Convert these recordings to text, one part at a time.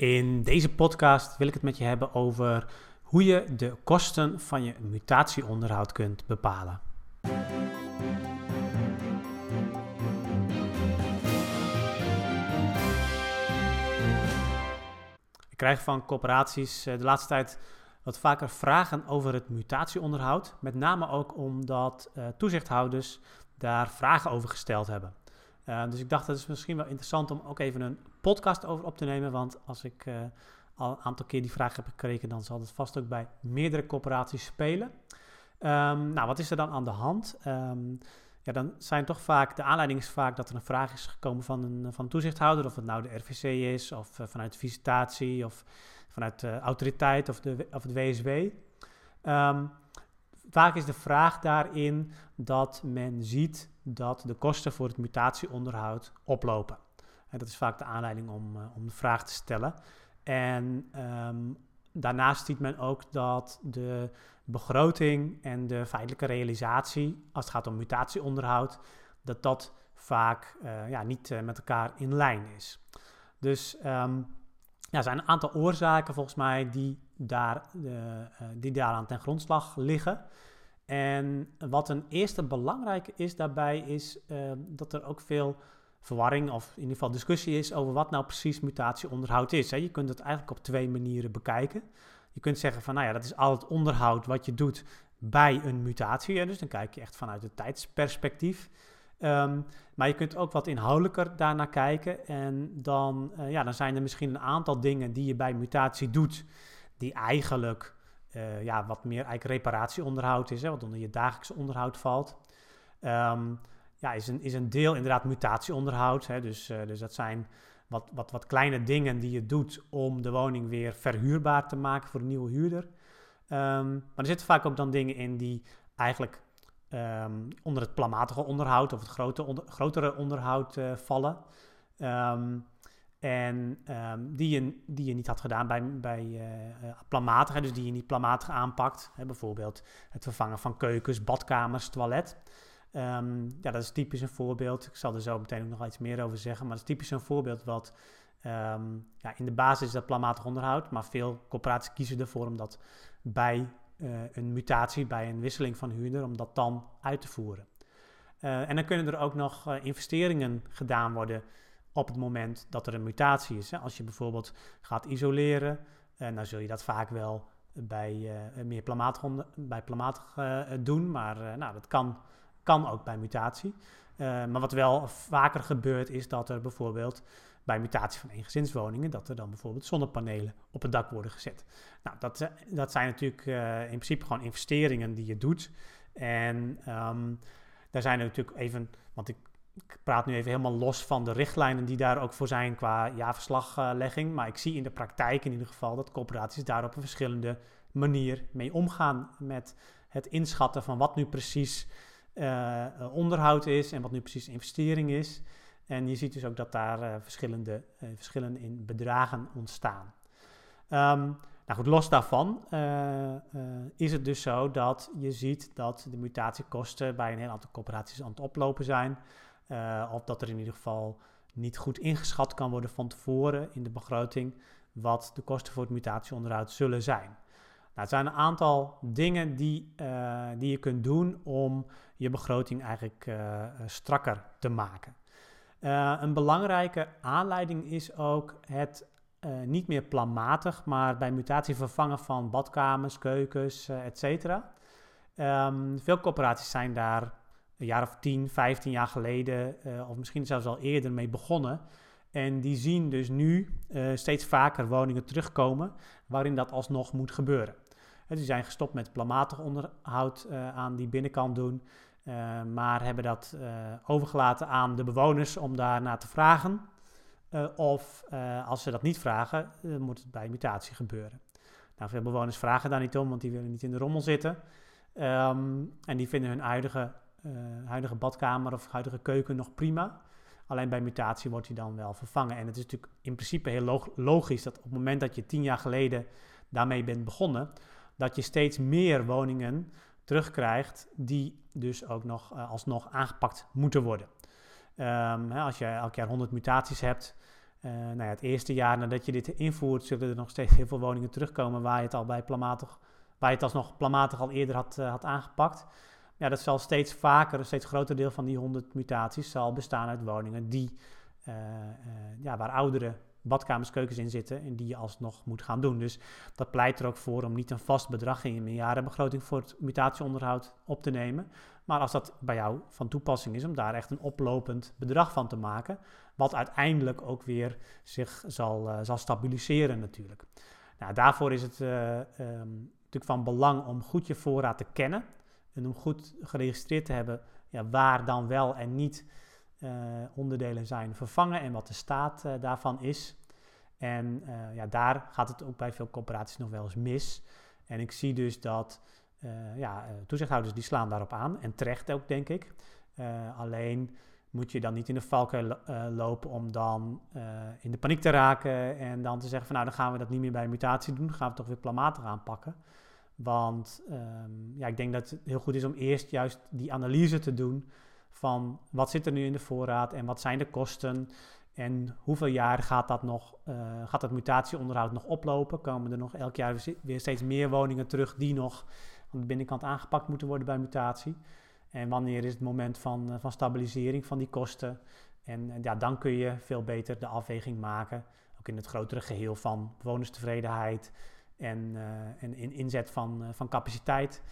In deze podcast wil ik het met je hebben over hoe je de kosten van je mutatieonderhoud kunt bepalen. Ik krijg van corporaties eh, de laatste tijd wat vaker vragen over het mutatieonderhoud. Met name ook omdat uh, toezichthouders daar vragen over gesteld hebben. Uh, dus ik dacht dat is misschien wel interessant om ook even een podcast over op te nemen. Want als ik uh, al een aantal keer die vraag heb gekregen, dan zal het vast ook bij meerdere corporaties spelen. Um, nou, wat is er dan aan de hand? Um, ja, dan zijn toch vaak, de aanleiding is vaak dat er een vraag is gekomen van een, van toezichthouder, of het nou de RVC is, of uh, vanuit visitatie, of vanuit de autoriteit of, de, of het WSW. Um, ehm, vaak is de vraag daarin dat men ziet dat de kosten voor het mutatieonderhoud oplopen. En dat is vaak de aanleiding om, uh, om de vraag te stellen. En um, daarnaast ziet men ook dat de begroting en de feitelijke realisatie, als het gaat om mutatieonderhoud, dat dat vaak uh, ja, niet uh, met elkaar in lijn is. Dus um, ja, er zijn een aantal oorzaken volgens mij die, daar, uh, die daaraan ten grondslag liggen. En wat een eerste belangrijke is daarbij, is uh, dat er ook veel verwarring of in ieder geval discussie is over wat nou precies mutatieonderhoud is. Je kunt het eigenlijk op twee manieren bekijken. Je kunt zeggen van, nou ja, dat is al het onderhoud wat je doet bij een mutatie. Dus dan kijk je echt vanuit het tijdsperspectief. Um, maar je kunt ook wat inhoudelijker daarnaar kijken. En dan, ja, dan zijn er misschien een aantal dingen die je bij mutatie doet, die eigenlijk uh, ja, wat meer eigenlijk reparatieonderhoud is, hè, wat onder je dagelijkse onderhoud valt. Um, ja, is een, is een deel inderdaad mutatieonderhoud. Hè, dus, uh, dus dat zijn wat, wat, wat kleine dingen die je doet om de woning weer verhuurbaar te maken voor een nieuwe huurder. Um, maar er zitten vaak ook dan dingen in die eigenlijk um, onder het planmatige onderhoud of het grote grotere onderhoud uh, vallen. En um, die, je, die je niet had gedaan bij, bij uh, dus die je niet planmatig aanpakt. Hè, bijvoorbeeld het vervangen van keukens, badkamers, toilet. Um, ja, dat is typisch een voorbeeld. Ik zal er zo meteen ook nog iets meer over zeggen. Maar dat is typisch een voorbeeld wat um, ja, in de basis is dat planmatig onderhoud. Maar veel corporaties kiezen ervoor om dat bij uh, een mutatie, bij een wisseling van huurder, om dat dan uit te voeren. En dan kunnen er ook nog investeringen gedaan worden op het moment dat er een mutatie is. Als je bijvoorbeeld gaat isoleren, dan zul je dat vaak wel bij meer plamatig, bij plamatig doen. Maar nou, dat kan, kan ook bij mutatie. maar wat wel vaker gebeurt is dat er bijvoorbeeld bij mutatie van eengezinswoningen, dat er dan bijvoorbeeld zonnepanelen op het dak worden gezet. Nou, dat, dat zijn natuurlijk in principe gewoon investeringen die je doet. En um, daar zijn er natuurlijk even, want ik, ik, praat nu even helemaal los van de richtlijnen die daar ook voor zijn qua jaarverslaglegging. Maar ik zie in de praktijk in ieder geval dat corporaties daar op een verschillende manier mee omgaan met het inschatten van wat nu precies uh, onderhoud is en wat nu precies investering is. En je ziet dus ook dat daar uh, verschillende uh, verschillen in bedragen ontstaan. Um, nou goed, los daarvan is het dus zo dat je ziet dat de mutatiekosten bij een heel aantal corporaties aan het oplopen zijn. Of dat er in ieder geval niet goed ingeschat kan worden van tevoren in de begroting wat de kosten voor het mutatieonderhoud zullen zijn. Nou, het zijn een aantal dingen die, die je kunt doen om je begroting eigenlijk strakker te maken. Een belangrijke aanleiding is ook het niet meer planmatig, maar bij mutatie vervangen van badkamers, keukens, et cetera. Um, veel corporaties zijn daar een jaar of 10, 15 jaar geleden, of misschien zelfs al eerder mee begonnen. En die zien dus nu steeds vaker woningen terugkomen waarin dat alsnog moet gebeuren. Dus die zijn gestopt met planmatig onderhoud aan die binnenkant doen. Maar hebben dat overgelaten aan de bewoners om daarna te vragen. Of als ze dat niet vragen, moet het bij mutatie gebeuren. Nou, veel bewoners vragen daar niet om, want die willen niet in de rommel zitten. Um, en die vinden hun huidige, huidige badkamer of huidige keuken nog prima. Alleen bij mutatie wordt die dan wel vervangen. En het is natuurlijk in principe heel log logisch dat op het moment dat je tien jaar geleden daarmee bent begonnen, dat je steeds meer woningen terugkrijgt, die dus ook nog uh, alsnog aangepakt moeten worden. Um, hè, als je elk jaar 100 mutaties hebt, nou ja, het eerste jaar nadat je dit invoert, zullen er nog steeds heel veel woningen terugkomen waar je het al bij plamatig, waar je het alsnog plamatig al eerder had, had aangepakt. Ja, dat zal steeds vaker, een steeds groter deel van die 100 mutaties zal bestaan uit woningen die, ja, waar oudere badkamers, keukens in zitten en die je alsnog moet gaan doen. Dus dat pleit er ook voor om niet een vast bedrag in je meerjarenbegroting voor het mutatieonderhoud op te nemen. Maar als dat bij jou van toepassing is, om daar echt een oplopend bedrag van te maken, wat uiteindelijk ook weer zich zal, uh, zal stabiliseren natuurlijk. Nou, daarvoor is het um, natuurlijk van belang om goed je voorraad te kennen en om goed geregistreerd te hebben ja, waar dan wel en niet uh, onderdelen zijn vervangen en wat de staat uh, daarvan is. En uh, ja, daar gaat het ook bij veel corporaties nog wel eens mis. En ik zie dus dat ja, toezichthouders die slaan daarop aan en terecht ook, denk ik. alleen moet je dan niet in de valkuil lopen om dan in de paniek te raken en dan te zeggen van nou dan gaan we dat niet meer bij mutatie doen, dan gaan we toch weer plamatig aanpakken. Want um, ja, ik denk dat het heel goed is om eerst juist die analyse te doen van wat zit er nu in de voorraad en wat zijn de kosten en hoeveel jaar gaat dat nog, uh, gaat dat mutatieonderhoud nog oplopen? Komen er nog elk jaar weer steeds meer woningen terug die nog aan de binnenkant aangepakt moeten worden bij mutatie? En wanneer is het moment van, uh, van stabilisering van die kosten? En uh, ja, dan kun je veel beter de afweging maken, ook in het grotere geheel van bewonerstevredenheid en, en in inzet van, van capaciteit.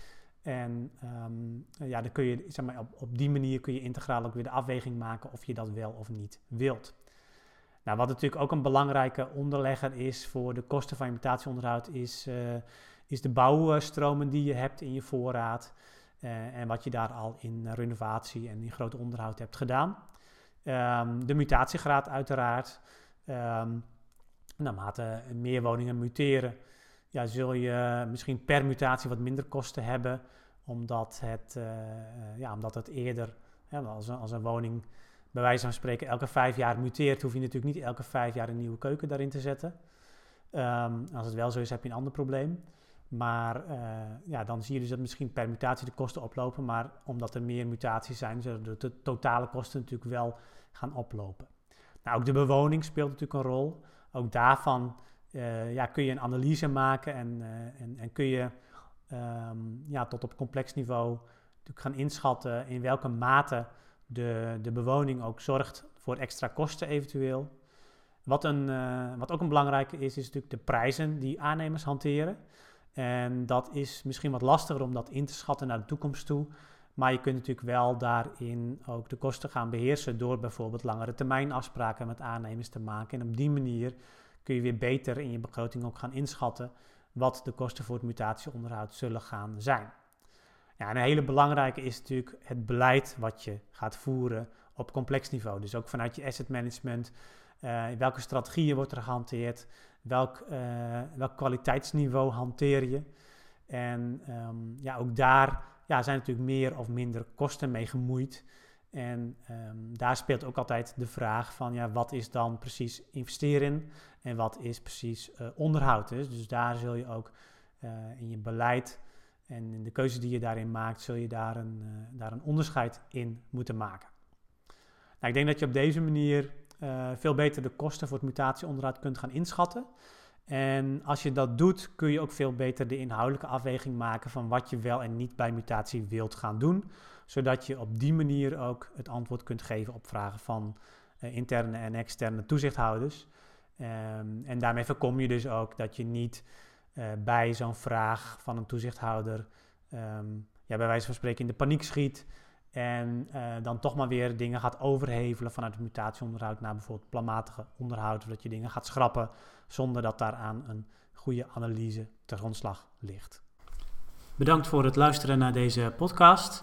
En um, ja, dan kun je, zeg maar, op, op die manier kun je integraal ook weer de afweging maken of je dat wel of niet wilt. Nou, wat natuurlijk ook een belangrijke onderlegger is voor de kosten van imitatieonderhoud, is, uh, is de bouwstromen die je hebt in je voorraad. En wat je daar al in renovatie en in groot onderhoud hebt gedaan. Um, de mutatiegraad uiteraard. Um, naarmate meer woningen muteren, ja, zul je misschien per mutatie wat minder kosten hebben, omdat het, uh, ja, omdat het eerder, als, een, als een woning bij wijze van spreken elke vijf jaar muteert, hoef je natuurlijk niet elke vijf jaar een nieuwe keuken daarin te zetten. Um, als het wel zo is, heb je een ander probleem. Maar uh, ja, dan zie je dus dat misschien per mutatie de kosten oplopen, maar omdat er meer mutaties zijn, zullen de, de totale kosten natuurlijk wel gaan oplopen. Nou, ook de bewoning speelt natuurlijk een rol. Ook daarvan uh, ja, kun je een analyse maken en, uh, en, en, kun je um, ja, tot op complex niveau natuurlijk gaan inschatten in welke mate de, de bewoning ook zorgt voor extra kosten eventueel. Wat, een, uh, wat ook een belangrijke is, is natuurlijk de prijzen die aannemers hanteren. En dat is misschien wat lastiger om dat in te schatten naar de toekomst toe. Maar je kunt natuurlijk wel daarin ook de kosten gaan beheersen door bijvoorbeeld langere termijn afspraken met aannemers te maken. En op die manier kun je weer beter in je begroting ook gaan inschatten wat de kosten voor het mutatieonderhoud zullen gaan zijn. Ja, een hele belangrijke is natuurlijk het beleid wat je gaat voeren op complex niveau. Dus ook vanuit je asset management. Uh, welke strategieën wordt er gehanteerd? Welk, uh, welk kwaliteitsniveau hanteer je? En um, ja, ook daar ja, zijn natuurlijk meer of minder kosten mee gemoeid. En um, daar speelt ook altijd de vraag van ja, wat is dan precies investeren en wat is precies uh, onderhoud. Dus, dus daar zul je ook uh, in je beleid en in de keuzes die je daarin maakt, zul je daar een, uh, daar een onderscheid in moeten maken. Nou, ik denk dat je op deze manier veel beter de kosten voor het mutatieonderhoud kunt gaan inschatten. En als je dat doet, kun je ook veel beter de inhoudelijke afweging maken van wat je wel en niet bij mutatie wilt gaan doen zodat je op die manier ook het antwoord kunt geven op vragen van uh, interne en externe toezichthouders. Um, en daarmee voorkom je dus ook dat je niet uh, bij zo'n vraag van een toezichthouder, um, ja, bij wijze van spreken, in de paniek schiet. En uh, dan toch maar weer dingen gaat overhevelen vanuit het mutatieonderhoud naar bijvoorbeeld planmatige onderhoud. Zodat je dingen gaat schrappen zonder dat daaraan een goede analyse ter grondslag ligt. Bedankt voor het luisteren naar deze podcast.